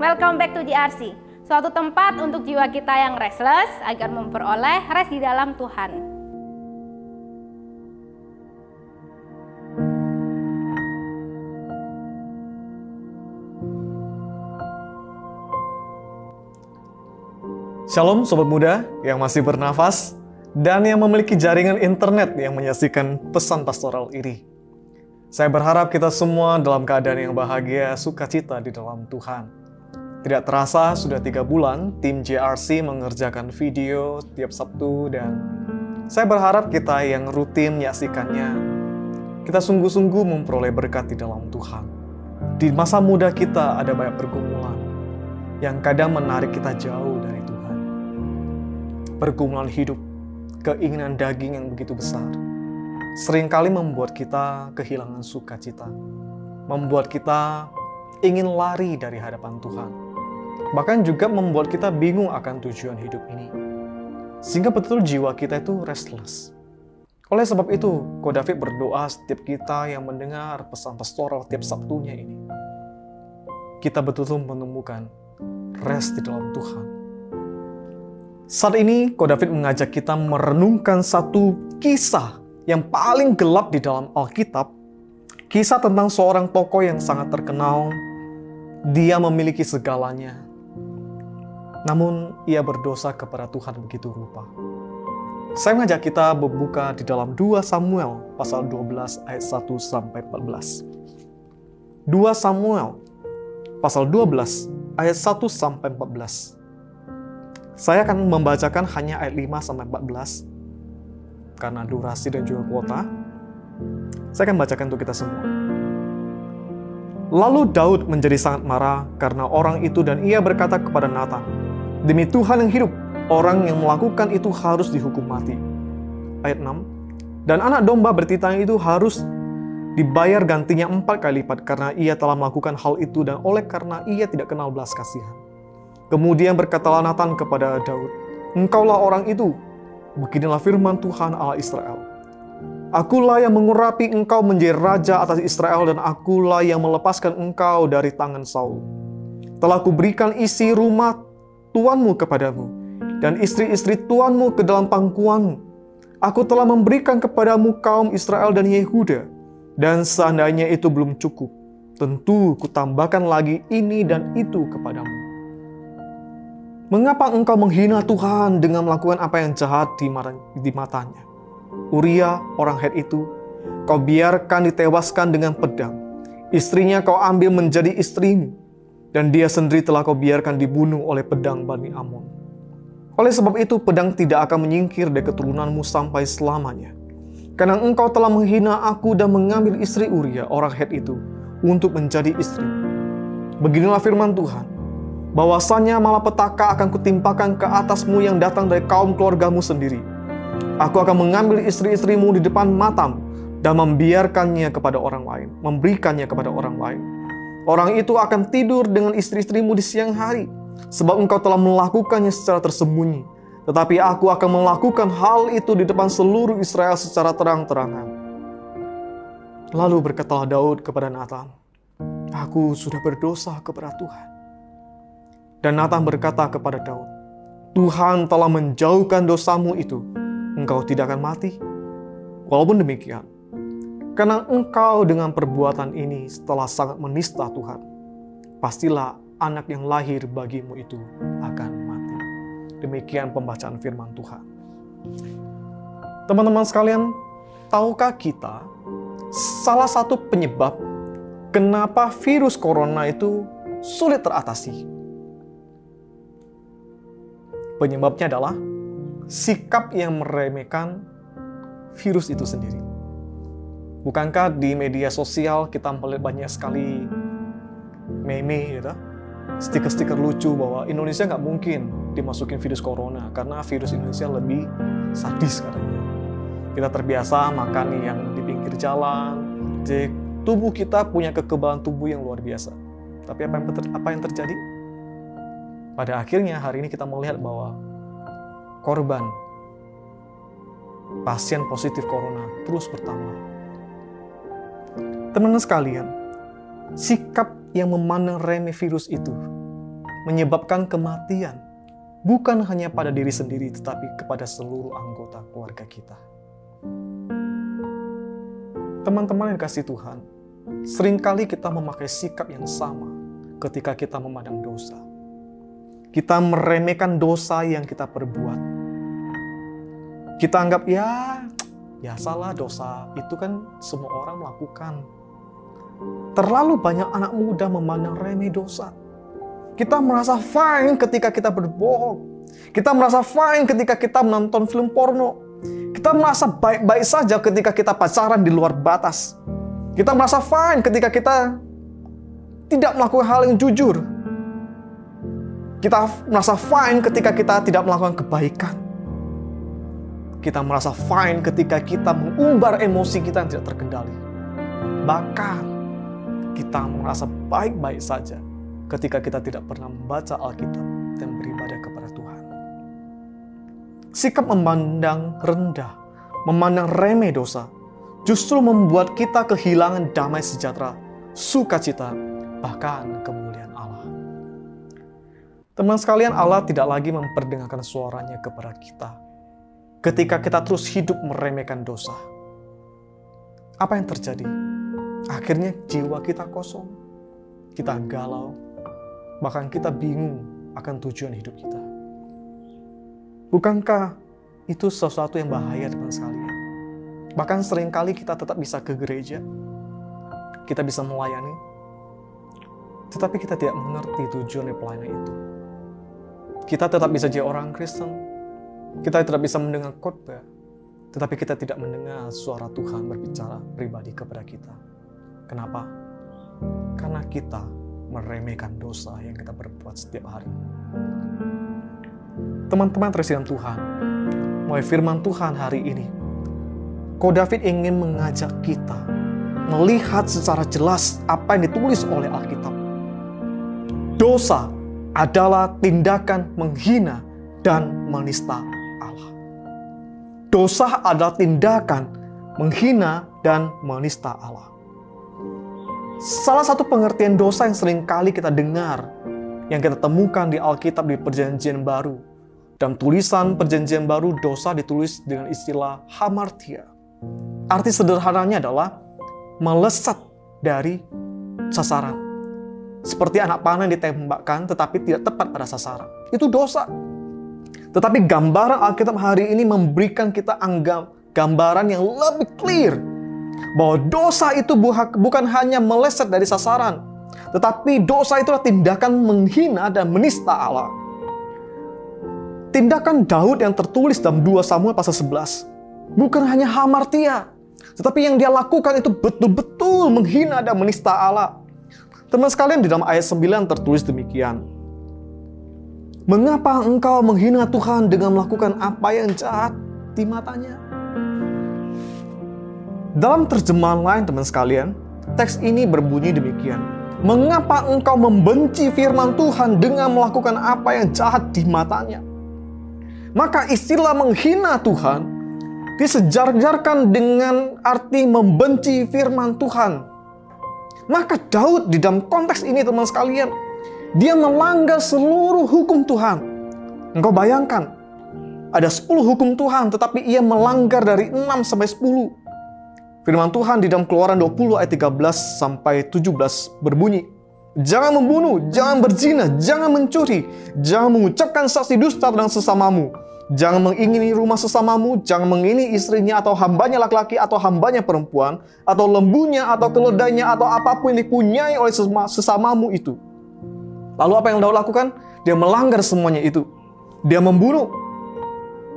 welcome back to GRC. Suatu tempat untuk jiwa kita yang restless agar memperoleh rest di dalam Tuhan. Shalom Sobat Muda yang masih bernafas dan yang memiliki jaringan internet yang menyaksikan pesan pastoral ini. Saya berharap kita semua dalam keadaan yang bahagia, sukacita di dalam Tuhan. Tidak terasa sudah tiga bulan tim JRC mengerjakan video tiap Sabtu dan saya berharap kita yang rutin menyaksikannya, kita sungguh-sungguh memperoleh berkat di dalam Tuhan. Di masa muda kita ada banyak pergumulan yang kadang menarik kita jauh dari Tuhan. Pergumulan hidup, keinginan daging yang begitu besar, sering kali membuat kita kehilangan sukacita, membuat kita ingin lari dari hadapan Tuhan, bahkan juga membuat kita bingung akan tujuan hidup ini, sehingga betul jiwa kita itu restless. Oleh sebab itu, Ko David berdoa setiap kita yang mendengar pesan pastoral tiap Sabtunya ini. Kita betul-betul menemukan rest di dalam Tuhan. Saat ini, Ko David mengajak kita merenungkan satu kisah yang paling gelap di dalam Alkitab, kisah tentang seorang tokoh yang sangat terkenal. Dia memiliki segalanya, namun ia berdosa kepada Tuhan begitu rupa. Saya mengajak kita membuka di dalam 2 Samuel pasal 12 ayat 1 sampai 14. 2 Samuel pasal 12 ayat 1 sampai 14. Saya akan membacakan hanya ayat 5 sampai 14 karena durasi dan juga kuota, saya akan bacakan untuk kita semua. Lalu Daud menjadi sangat marah karena orang itu dan ia berkata kepada Nathan, Demi Tuhan yang hidup, orang yang melakukan itu harus dihukum mati. Ayat 6, Dan anak domba bertitang itu harus dibayar gantinya empat kali lipat karena ia telah melakukan hal itu dan oleh karena ia tidak kenal belas kasihan. Kemudian berkatalah Nathan kepada Daud, Engkaulah orang itu, Beginilah firman Tuhan Allah Israel. Akulah yang mengurapi engkau menjadi raja atas Israel dan akulah yang melepaskan engkau dari tangan Saul. Telah kuberikan isi rumah tuanmu kepadamu dan istri-istri tuanmu ke dalam pangkuanmu. Aku telah memberikan kepadamu kaum Israel dan Yehuda. Dan seandainya itu belum cukup, tentu kutambahkan lagi ini dan itu kepadamu Mengapa engkau menghina Tuhan dengan melakukan apa yang jahat di, di matanya? Uria, orang Het itu, kau biarkan ditewaskan dengan pedang. Istrinya kau ambil menjadi istrimu. Dan dia sendiri telah kau biarkan dibunuh oleh pedang Bani Amon. Oleh sebab itu, pedang tidak akan menyingkir dari keturunanmu sampai selamanya. Karena engkau telah menghina aku dan mengambil istri Uria, orang Het itu, untuk menjadi istri. Beginilah firman Tuhan bahwasanya malapetaka akan kutimpakan ke atasmu yang datang dari kaum keluargamu sendiri. Aku akan mengambil istri-istrimu di depan matamu dan membiarkannya kepada orang lain, memberikannya kepada orang lain. Orang itu akan tidur dengan istri-istrimu di siang hari, sebab engkau telah melakukannya secara tersembunyi. Tetapi aku akan melakukan hal itu di depan seluruh Israel secara terang-terangan. Lalu berkatalah Daud kepada Nathan, Aku sudah berdosa kepada Tuhan dan Nathan berkata kepada Daud, Tuhan telah menjauhkan dosamu itu, engkau tidak akan mati. Walaupun demikian, karena engkau dengan perbuatan ini setelah sangat menista Tuhan, pastilah anak yang lahir bagimu itu akan mati. Demikian pembacaan firman Tuhan. Teman-teman sekalian, tahukah kita salah satu penyebab kenapa virus corona itu sulit teratasi? Penyebabnya adalah sikap yang meremehkan virus itu sendiri. Bukankah di media sosial kita melihat banyak sekali meme gitu, stiker-stiker lucu bahwa Indonesia nggak mungkin dimasukin virus corona karena virus Indonesia lebih sadis katanya. Kita terbiasa makan yang di pinggir jalan, jadi tubuh kita punya kekebalan tubuh yang luar biasa. Tapi apa yang, apa yang terjadi? Pada akhirnya hari ini kita melihat bahwa korban pasien positif corona terus bertambah. Teman-teman sekalian, sikap yang memandang remeh virus itu menyebabkan kematian, bukan hanya pada diri sendiri, tetapi kepada seluruh anggota keluarga kita. Teman-teman yang kasih Tuhan, sering kali kita memakai sikap yang sama ketika kita memandang dosa. Kita meremehkan dosa yang kita perbuat. Kita anggap ya, ya salah dosa itu kan semua orang melakukan. Terlalu banyak anak muda memandang remeh dosa. Kita merasa fine ketika kita berbohong. Kita merasa fine ketika kita menonton film porno. Kita merasa baik-baik saja ketika kita pacaran di luar batas. Kita merasa fine ketika kita tidak melakukan hal yang jujur. Kita merasa fine ketika kita tidak melakukan kebaikan. Kita merasa fine ketika kita mengumbar emosi kita yang tidak terkendali. Bahkan kita merasa baik-baik saja ketika kita tidak pernah membaca Alkitab dan beribadah kepada Tuhan. Sikap memandang rendah, memandang remeh dosa, justru membuat kita kehilangan damai sejahtera, sukacita, bahkan kemuliaan Allah. Teman sekalian, Allah tidak lagi memperdengarkan suaranya kepada kita ketika kita terus hidup meremehkan dosa. Apa yang terjadi? Akhirnya jiwa kita kosong, kita galau, bahkan kita bingung akan tujuan hidup kita. Bukankah itu sesuatu yang bahaya teman sekalian? Bahkan sering kali kita tetap bisa ke gereja, kita bisa melayani, tetapi kita tidak mengerti tujuan dari pelayanan itu. Kita tetap bisa jadi orang Kristen, kita tidak bisa mendengar khotbah, tetapi kita tidak mendengar suara Tuhan berbicara pribadi kepada kita. Kenapa? Karena kita meremehkan dosa yang kita berbuat setiap hari. Teman-teman tersiram Tuhan, mulai firman Tuhan hari ini, Ko David ingin mengajak kita melihat secara jelas apa yang ditulis oleh Alkitab. Dosa adalah tindakan menghina dan menista Allah. Dosa adalah tindakan menghina dan menista Allah. Salah satu pengertian dosa yang sering kali kita dengar, yang kita temukan di Alkitab di Perjanjian Baru, dalam tulisan perjanjian baru dosa ditulis dengan istilah hamartia. Arti sederhananya adalah melesat dari sasaran. Seperti anak panah yang ditembakkan tetapi tidak tepat pada sasaran. Itu dosa. Tetapi gambaran Alkitab hari ini memberikan kita anggap gambaran yang lebih clear. Bahwa dosa itu bukan hanya meleset dari sasaran. Tetapi dosa itulah tindakan menghina dan menista Allah. Tindakan Daud yang tertulis dalam 2 Samuel pasal 11 bukan hanya hamartia, tetapi yang dia lakukan itu betul-betul menghina dan menista Allah. Teman sekalian di dalam ayat 9 tertulis demikian. Mengapa engkau menghina Tuhan dengan melakukan apa yang jahat di matanya? Dalam terjemahan lain teman sekalian, teks ini berbunyi demikian. Mengapa engkau membenci firman Tuhan dengan melakukan apa yang jahat di matanya? Maka istilah menghina Tuhan disejarjarkan dengan arti membenci firman Tuhan. Maka Daud di dalam konteks ini teman sekalian, dia melanggar seluruh hukum Tuhan. Engkau bayangkan, ada 10 hukum Tuhan tetapi ia melanggar dari 6 sampai 10. Firman Tuhan di dalam keluaran 20 ayat 13 sampai 17 berbunyi, Jangan membunuh, jangan berzina, jangan mencuri, jangan mengucapkan saksi dusta tentang sesamamu, jangan mengingini rumah sesamamu, jangan mengingini istrinya atau hambanya laki-laki atau hambanya perempuan, atau lembunya atau keledainya atau apa pun yang dipunyai oleh sesamamu itu. Lalu apa yang Daud lakukan? Dia melanggar semuanya itu. Dia membunuh.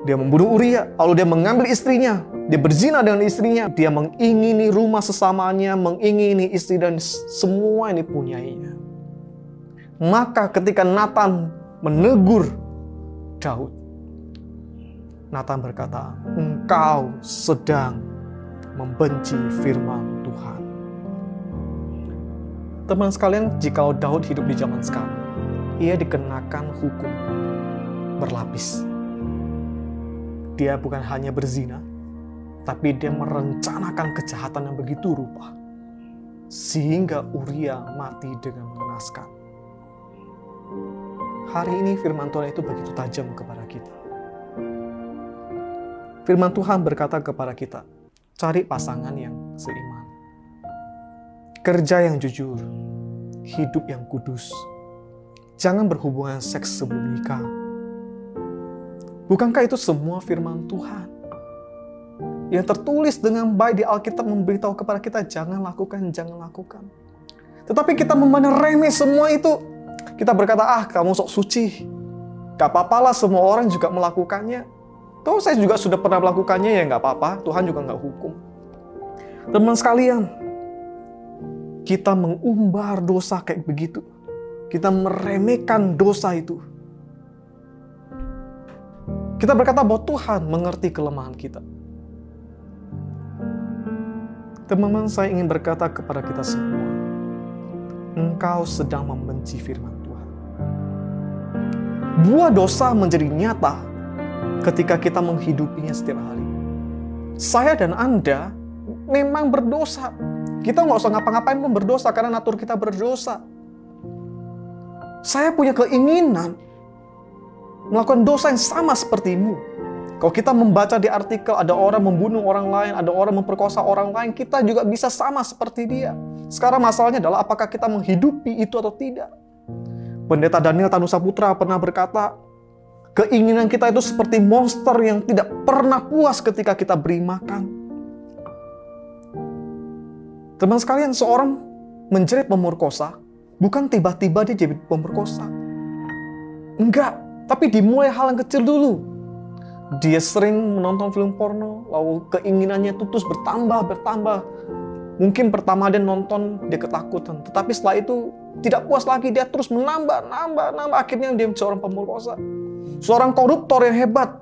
Dia membunuh Uria, lalu dia mengambil istrinya, dia berzina dengan istrinya, dia mengingini rumah sesamanya, mengingini istri dan semua yang dipunyainya. Maka ketika Nathan menegur Daud, Nathan berkata, "Engkau sedang membenci firman Tuhan." Teman sekalian, jika Daud hidup di zaman sekarang, ia dikenakan hukum berlapis. Dia bukan hanya berzina, tapi dia merencanakan kejahatan yang begitu rupa. Sehingga Uria mati dengan mengenaskan. hari ini firman Tuhan itu begitu tajam kepada kita. Firman Tuhan berkata kepada kita, cari pasangan yang seiman. Kerja yang jujur, hidup yang kudus. Jangan berhubungan seks sebelum nikah. Bukankah itu semua firman Tuhan? Yang tertulis dengan baik di Alkitab memberitahu kepada kita, jangan lakukan, jangan lakukan. Tetapi kita memandang remeh semua itu. Kita berkata, ah kamu sok suci. Gak apa-apalah semua orang juga melakukannya. Tuh saya juga sudah pernah melakukannya ya gak apa-apa. Tuhan juga gak hukum. Teman sekalian, kita mengumbar dosa kayak begitu. Kita meremehkan dosa itu. Kita berkata bahwa Tuhan mengerti kelemahan kita. Teman-teman, saya ingin berkata kepada kita semua, engkau sedang membenci firman Tuhan. Buah dosa menjadi nyata ketika kita menghidupinya setiap hari. Saya dan Anda memang berdosa. Kita nggak usah ngapa-ngapain pun berdosa karena natur kita berdosa. Saya punya keinginan melakukan dosa yang sama sepertimu. Kalau kita membaca di artikel ada orang membunuh orang lain, ada orang memperkosa orang lain, kita juga bisa sama seperti dia. Sekarang masalahnya adalah apakah kita menghidupi itu atau tidak. Pendeta Daniel Tanusa Putra pernah berkata, keinginan kita itu seperti monster yang tidak pernah puas ketika kita beri makan. Teman sekalian, seorang menjerit pemerkosa, bukan tiba-tiba dia jadi pemerkosa. Enggak, tapi dimulai hal yang kecil dulu dia sering menonton film porno, lalu keinginannya itu terus bertambah, bertambah. Mungkin pertama dia nonton, dia ketakutan. Tetapi setelah itu tidak puas lagi, dia terus menambah, nambah, nambah. Akhirnya dia seorang pemerkosa. Seorang koruptor yang hebat.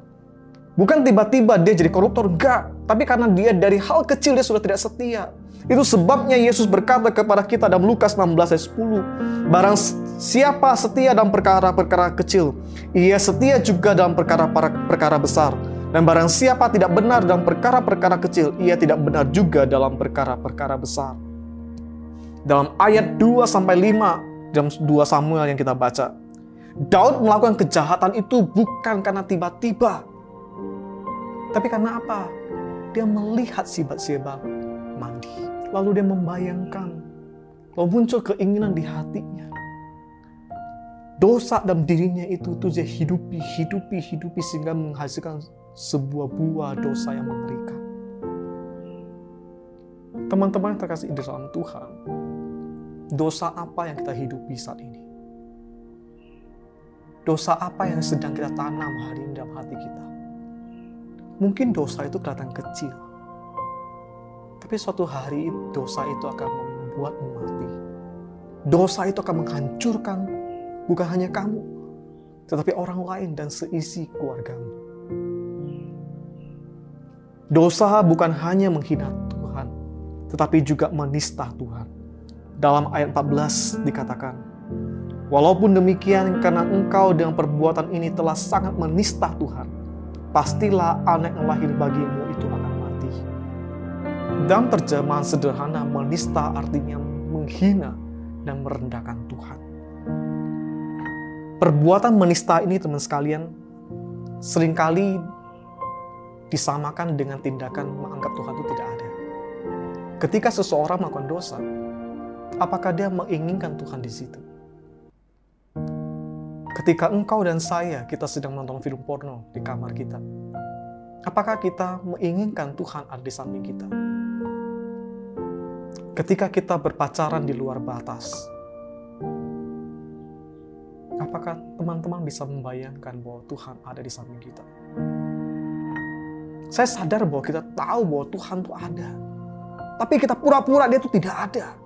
Bukan tiba-tiba dia jadi koruptor, enggak. Tapi karena dia dari hal kecil dia sudah tidak setia. Itu sebabnya Yesus berkata kepada kita dalam Lukas 16 ayat 10. Barang siapa setia dalam perkara-perkara kecil, ia setia juga dalam perkara-perkara besar. Dan barang siapa tidak benar dalam perkara-perkara kecil, ia tidak benar juga dalam perkara-perkara besar. Dalam ayat 2 sampai 5 dalam 2 Samuel yang kita baca, Daud melakukan kejahatan itu bukan karena tiba-tiba, tapi karena apa? Dia melihat sibat-sibat mandi. Lalu dia membayangkan. Lalu muncul keinginan di hatinya. Dosa dalam dirinya itu tuh dia hidupi, hidupi, hidupi sehingga menghasilkan sebuah buah dosa yang mengerikan. Teman-teman yang terkasih di dalam Tuhan, dosa apa yang kita hidupi saat ini? Dosa apa yang sedang kita tanam hari ini dalam hati kita? Mungkin dosa itu kelihatan kecil, tapi suatu hari dosa itu akan membuatmu mati. Dosa itu akan menghancurkan bukan hanya kamu, tetapi orang lain dan seisi keluargamu. Dosa bukan hanya menghina Tuhan, tetapi juga menista Tuhan. Dalam ayat 14 dikatakan, Walaupun demikian, karena engkau dengan perbuatan ini telah sangat menista Tuhan, pastilah anak yang lahir bagimu itu akan dalam terjemahan sederhana, menista artinya menghina dan merendahkan Tuhan. Perbuatan menista ini teman sekalian sering kali disamakan dengan tindakan menganggap Tuhan itu tidak ada. Ketika seseorang melakukan dosa, apakah dia menginginkan Tuhan di situ? Ketika engkau dan saya kita sedang menonton film porno di kamar kita, apakah kita menginginkan Tuhan ada di samping kita? Ketika kita berpacaran di luar batas. Apakah teman-teman bisa membayangkan bahwa Tuhan ada di samping kita? Saya sadar bahwa kita tahu bahwa Tuhan itu ada. Tapi kita pura-pura dia itu tidak ada.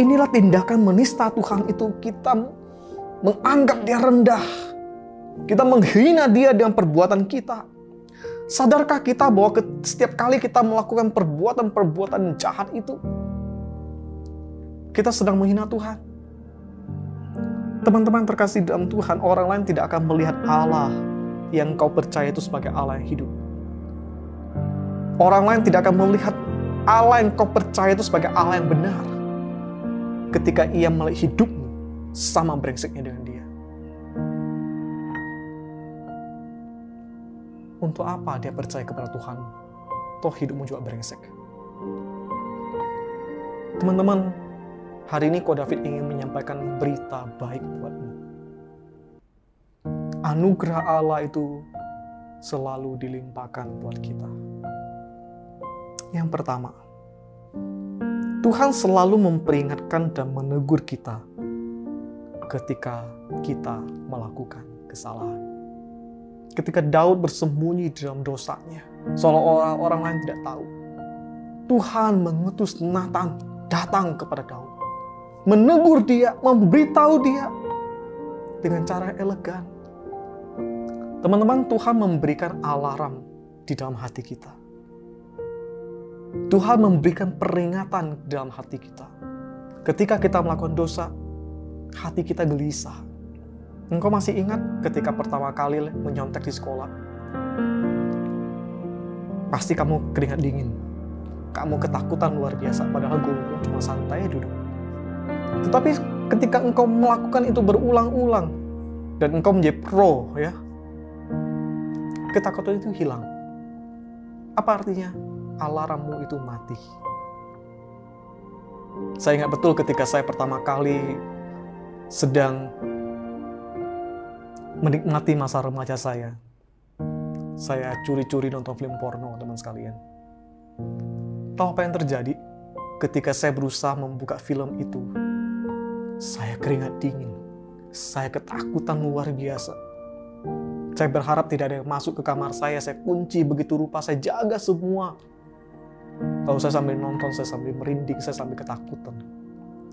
Inilah tindakan menista Tuhan itu kita menganggap dia rendah. Kita menghina dia dengan perbuatan kita. Sadarkah kita bahwa setiap kali kita melakukan perbuatan-perbuatan jahat itu, kita sedang menghina Tuhan? Teman-teman terkasih dalam Tuhan, orang lain tidak akan melihat Allah yang kau percaya itu sebagai Allah yang hidup. Orang lain tidak akan melihat Allah yang kau percaya itu sebagai Allah yang benar. Ketika ia melihat hidupmu sama brengseknya dengan dia. Untuk apa dia percaya kepada Tuhan? Toh hidupmu juga brengsek. Teman-teman, hari ini Ko David ingin menyampaikan berita baik buatmu. Anugerah Allah itu selalu dilimpahkan buat kita. Yang pertama, Tuhan selalu memperingatkan dan menegur kita ketika kita melakukan kesalahan. Ketika Daud bersembunyi di dalam dosanya, seolah-olah orang lain tidak tahu. Tuhan mengutus Nathan datang kepada Daud, menegur dia, memberitahu dia dengan cara elegan. Teman-teman, Tuhan memberikan alarm di dalam hati kita. Tuhan memberikan peringatan dalam hati kita. Ketika kita melakukan dosa, hati kita gelisah. Engkau masih ingat ketika pertama kali menyontek di sekolah? Pasti kamu keringat dingin. Kamu ketakutan luar biasa, padahal gue cuma santai duduk. Tetapi ketika engkau melakukan itu berulang-ulang, dan engkau menjadi pro, ya, ketakutan itu hilang. Apa artinya? Alarmmu itu mati. Saya ingat betul ketika saya pertama kali sedang menikmati masa remaja saya. Saya curi-curi nonton film porno, teman sekalian. Tahu apa yang terjadi? Ketika saya berusaha membuka film itu, saya keringat dingin. Saya ketakutan luar biasa. Saya berharap tidak ada yang masuk ke kamar saya. Saya kunci begitu rupa, saya jaga semua. Lalu saya sambil nonton, saya sambil merinding, saya sambil ketakutan.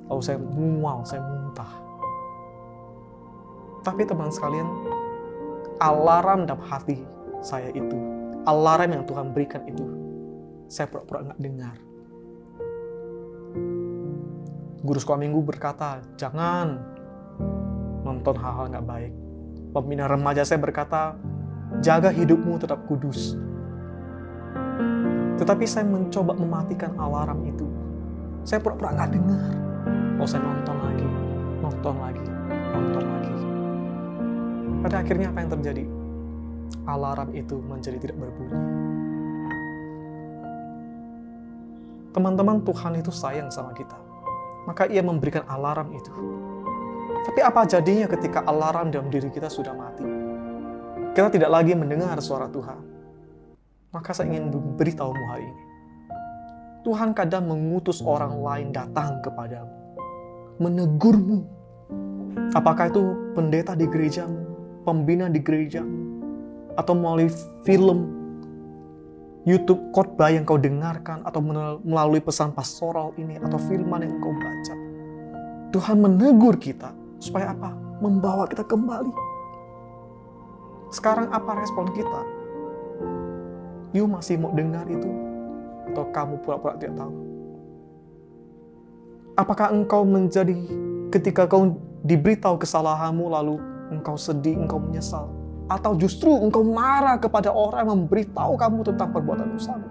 Lalu saya mual, saya muntah. Tapi teman sekalian, alarm dalam hati saya itu, alarm yang Tuhan berikan itu, saya pura-pura nggak dengar. Guru sekolah minggu berkata, jangan nonton hal-hal nggak baik. Pembina remaja saya berkata, jaga hidupmu tetap kudus. Tetapi saya mencoba mematikan alarm itu. Saya pura-pura nggak dengar. Oh saya nonton lagi, nonton lagi, nonton lagi. Pada akhirnya apa yang terjadi? Alarm itu menjadi tidak berbunyi. Teman-teman, Tuhan itu sayang sama kita. Maka ia memberikan alarm itu. Tapi apa jadinya ketika alarm dalam diri kita sudah mati? Kita tidak lagi mendengar suara Tuhan. Maka saya ingin beritahumu hari ini. Tuhan kadang mengutus orang lain datang kepadamu. Menegurmu. Apakah itu pendeta di gerejamu, pembina di gereja, atau melalui film YouTube khotbah yang kau dengarkan, atau melalui pesan pastoral ini, atau firman yang kau baca. Tuhan menegur kita, supaya apa? Membawa kita kembali. Sekarang apa respon kita? You masih mau dengar itu? Atau kamu pura-pura tidak tahu? Apakah engkau menjadi ketika kau diberitahu kesalahanmu lalu engkau sedih, engkau menyesal. Atau justru engkau marah kepada orang yang memberitahu kamu tentang perbuatan dosamu.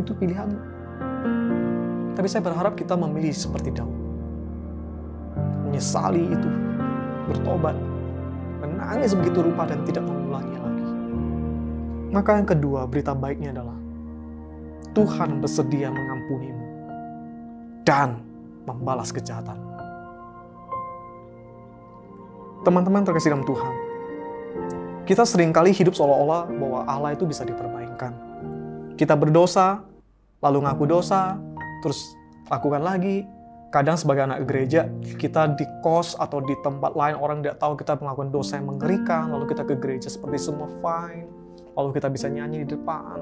Itu pilihanmu. Tapi saya berharap kita memilih seperti Daud. Menyesali itu, bertobat, menangis begitu rupa dan tidak mengulangi lagi. Maka yang kedua, berita baiknya adalah Tuhan bersedia mengampunimu dan membalas kejahatan. Teman-teman terkasih dalam Tuhan, kita sering kali hidup seolah-olah bahwa Allah itu bisa dipermainkan. Kita berdosa, lalu ngaku dosa, terus lakukan lagi. Kadang sebagai anak gereja, kita di kos atau di tempat lain orang tidak tahu kita melakukan dosa yang mengerikan, lalu kita ke gereja seperti semua fine, lalu kita bisa nyanyi di depan.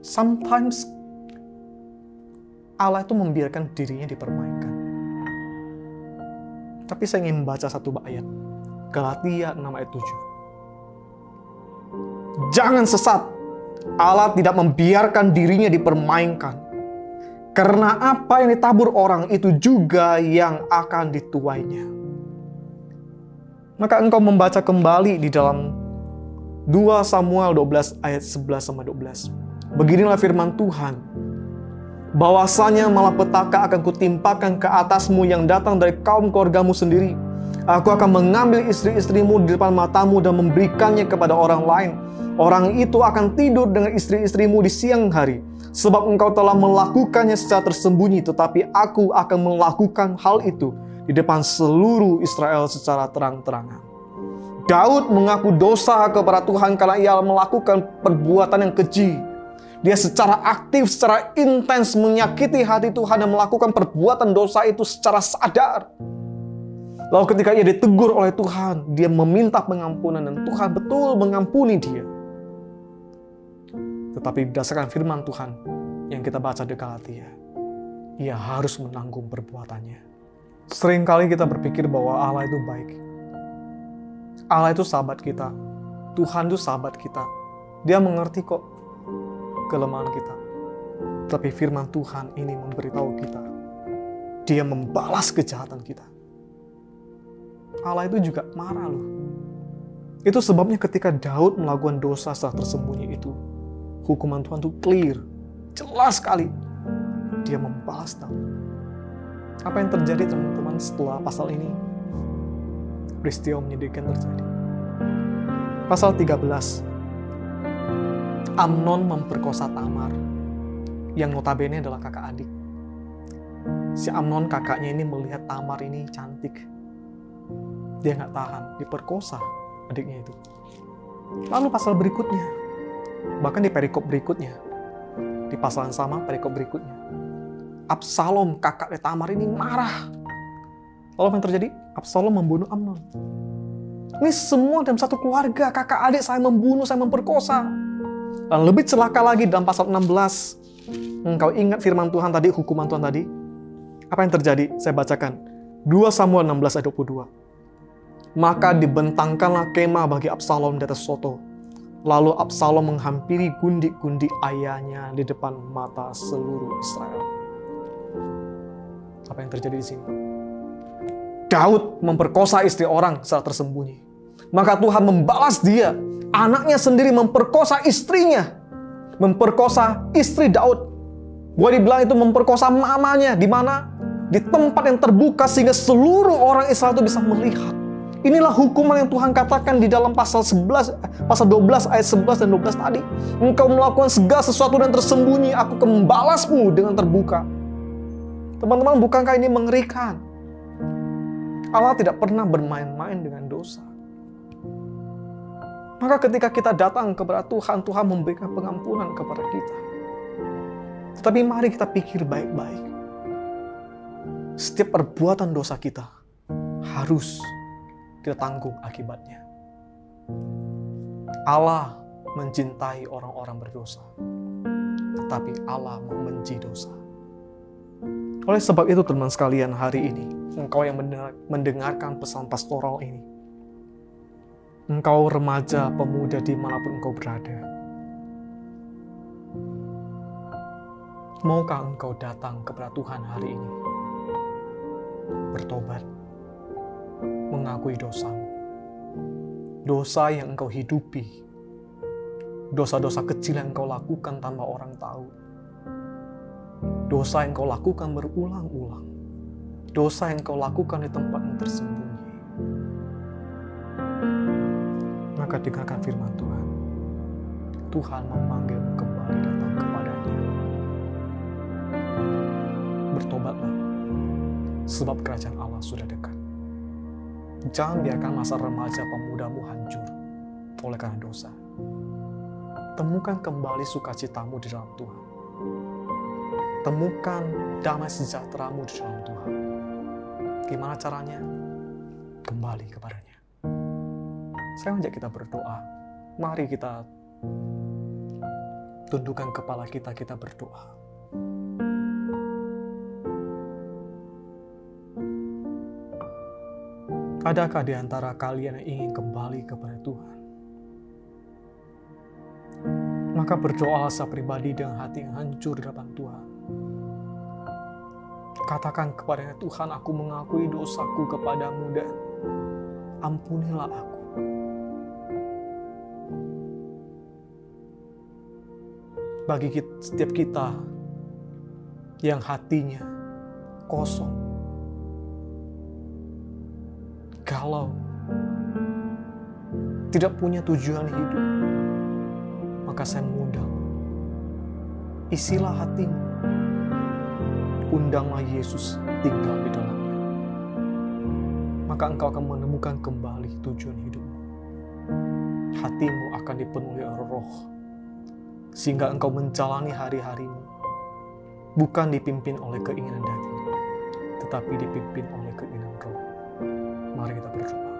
Sometimes Allah itu membiarkan dirinya dipermainkan. Tapi saya ingin membaca satu ayat. Galatia 6 ayat 7. Jangan sesat. Allah tidak membiarkan dirinya dipermainkan. Karena apa yang ditabur orang itu juga yang akan dituainya. Maka engkau membaca kembali di dalam 2 Samuel 12 ayat 11 sama 12. Beginilah firman Tuhan bahwasanya malapetaka akan kutimpakan ke atasmu yang datang dari kaum keluargamu sendiri. Aku akan mengambil istri-istrimu di depan matamu dan memberikannya kepada orang lain. Orang itu akan tidur dengan istri-istrimu di siang hari. Sebab engkau telah melakukannya secara tersembunyi, tetapi aku akan melakukan hal itu di depan seluruh Israel secara terang-terangan. Daud mengaku dosa kepada Tuhan karena ia melakukan perbuatan yang keji. Dia secara aktif, secara intens menyakiti hati Tuhan dan melakukan perbuatan dosa itu secara sadar. Lalu ketika ia ditegur oleh Tuhan, dia meminta pengampunan dan Tuhan betul mengampuni dia. Tetapi berdasarkan firman Tuhan yang kita baca di Galatia, ia harus menanggung perbuatannya. Seringkali kita berpikir bahwa Allah itu baik. Allah itu sahabat kita. Tuhan itu sahabat kita. Dia mengerti kok kelemahan kita. Tapi firman Tuhan ini memberitahu kita. Dia membalas kejahatan kita. Allah itu juga marah loh. Itu sebabnya ketika Daud melakukan dosa setelah tersembunyi itu, hukuman Tuhan itu clear, jelas sekali. Dia membalas Daud. Apa yang terjadi teman-teman setelah pasal ini? Peristiwa menyedihkan terjadi. Pasal 13. Amnon memperkosa Tamar, yang notabene adalah kakak adik. Si Amnon kakaknya ini melihat Tamar ini cantik, dia nggak tahan, diperkosa adiknya itu. Lalu pasal berikutnya, bahkan di perikop berikutnya, di pasal yang sama, perikop berikutnya, Absalom kakak dari Tamar ini marah. Lalu apa yang terjadi? Absalom membunuh Amnon. Ini semua dalam satu keluarga, kakak adik saya membunuh, saya memperkosa. Dan lebih celaka lagi dalam pasal 16. Engkau ingat firman Tuhan tadi, hukuman Tuhan tadi? Apa yang terjadi? Saya bacakan. 2 Samuel 16 ayat 22. Maka dibentangkanlah kemah bagi Absalom di atas soto. Lalu Absalom menghampiri gundik-gundik ayahnya di depan mata seluruh Israel. Apa yang terjadi di sini? Daud memperkosa istri orang secara tersembunyi. Maka Tuhan membalas dia. Anaknya sendiri memperkosa istrinya. Memperkosa istri Daud. Boleh dibilang itu memperkosa mamanya. Di mana? Di tempat yang terbuka sehingga seluruh orang Israel itu bisa melihat Inilah hukuman yang Tuhan katakan di dalam pasal 11, pasal 12 ayat 11 dan 12 tadi. Engkau melakukan segala sesuatu dan tersembunyi, aku akan membalasmu dengan terbuka. Teman-teman, bukankah ini mengerikan? Allah tidak pernah bermain-main dengan. Maka ketika kita datang kepada Tuhan, Tuhan memberikan pengampunan kepada kita. Tetapi mari kita pikir baik-baik. Setiap perbuatan dosa kita harus kita tanggung akibatnya. Allah mencintai orang-orang berdosa, tetapi Allah membenci dosa. Oleh sebab itu teman sekalian hari ini, engkau yang mendengarkan pesan pastoral ini, engkau remaja, pemuda di mana pun engkau berada, maukah engkau datang kepada Tuhan hari ini? Bertobat mengakui dosamu. Dosa yang engkau hidupi. Dosa-dosa kecil yang engkau lakukan tanpa orang tahu. Dosa yang engkau lakukan berulang-ulang. Dosa yang engkau lakukan di tempat yang tersembunyi. Dengarkan firman Tuhan. Tuhan memanggilmu kembali datang kepadanya. Bertobatlah, sebab kerajaan Allah sudah dekat. Jangan biarkan masa remaja pemudamu hancur oleh karena dosa. Temukan kembali sukacitamu di dalam Tuhan. Temukan damai sejahteramu di dalam Tuhan. Gimana caranya? Kembali kepadanya. Saya mengajak kita berdoa. Mari kita tundukkan kepala kita, kita berdoa. Adakah di antara kalian yang ingin kembali kepada Tuhan? Maka berdoa asa pribadi dengan hati yang hancur di depan Tuhan. Katakan kepadanya, Tuhan aku mengakui dosaku kepadamu dan ampunilah aku. Bagi kita, setiap kita yang hatinya kosong, kalau tidak punya tujuan hidup, maka saya mengundang. Isilah hatimu. Undanglah Yesus tinggal di dalamnya. Maka engkau akan menemukan kembali tujuan hidupmu. Hatimu akan dipenuhi roh. Sehingga engkau menjalani hari-harimu. Bukan dipimpin oleh keinginan daging, tetapi dipimpin oleh keinginan roh. Mari kita berdoa.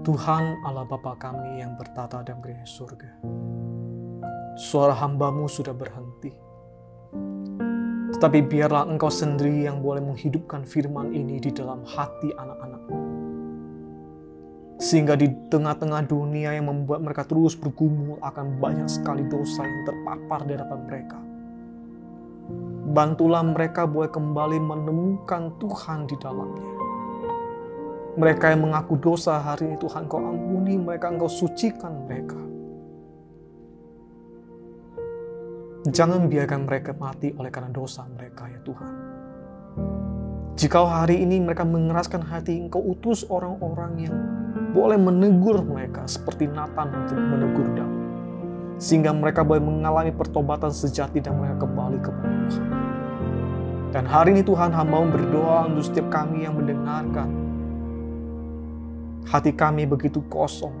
Tuhan Allah Bapa kami yang bertata dalam gereja surga. Suara hambamu sudah berhenti. Tetapi biarlah engkau sendiri yang boleh menghidupkan firman ini di dalam hati anak-anakmu. Sehingga di tengah-tengah dunia yang membuat mereka terus bergumul akan banyak sekali dosa yang terpapar di hadapan mereka. Bantulah mereka boleh kembali menemukan Tuhan di dalamnya mereka yang mengaku dosa hari ini Tuhan kau ampuni mereka, engkau sucikan mereka. Jangan biarkan mereka mati oleh karena dosa mereka ya Tuhan. Jika hari ini mereka mengeraskan hati, engkau utus orang-orang yang boleh menegur mereka seperti Nathan untuk menegur Daud. Sehingga mereka boleh mengalami pertobatan sejati dan mereka kembali kepada Tuhan. Dan hari ini Tuhan hamba berdoa untuk setiap kami yang mendengarkan hati kami begitu kosong,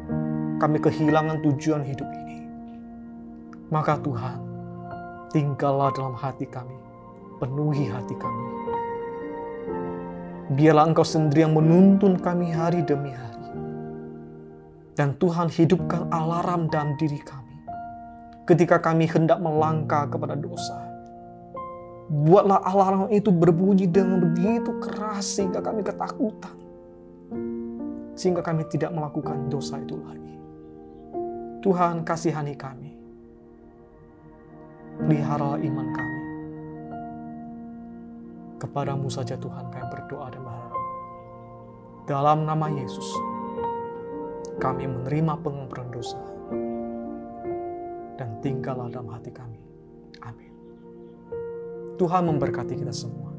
kami kehilangan tujuan hidup ini. Maka Tuhan, tinggallah dalam hati kami, penuhi hati kami. Biarlah Engkau sendiri yang menuntun kami hari demi hari. Dan Tuhan hidupkan alarm dalam diri kami. Ketika kami hendak melangkah kepada dosa. Buatlah alarm itu berbunyi dengan begitu keras sehingga kami ketakutan sehingga kami tidak melakukan dosa itu lagi. Tuhan kasihani kami. Pelihara iman kami. Kepadamu saja Tuhan kami berdoa dan berharap. Dalam nama Yesus, kami menerima pengampunan dosa dan tinggallah dalam hati kami. Amin. Tuhan memberkati kita semua.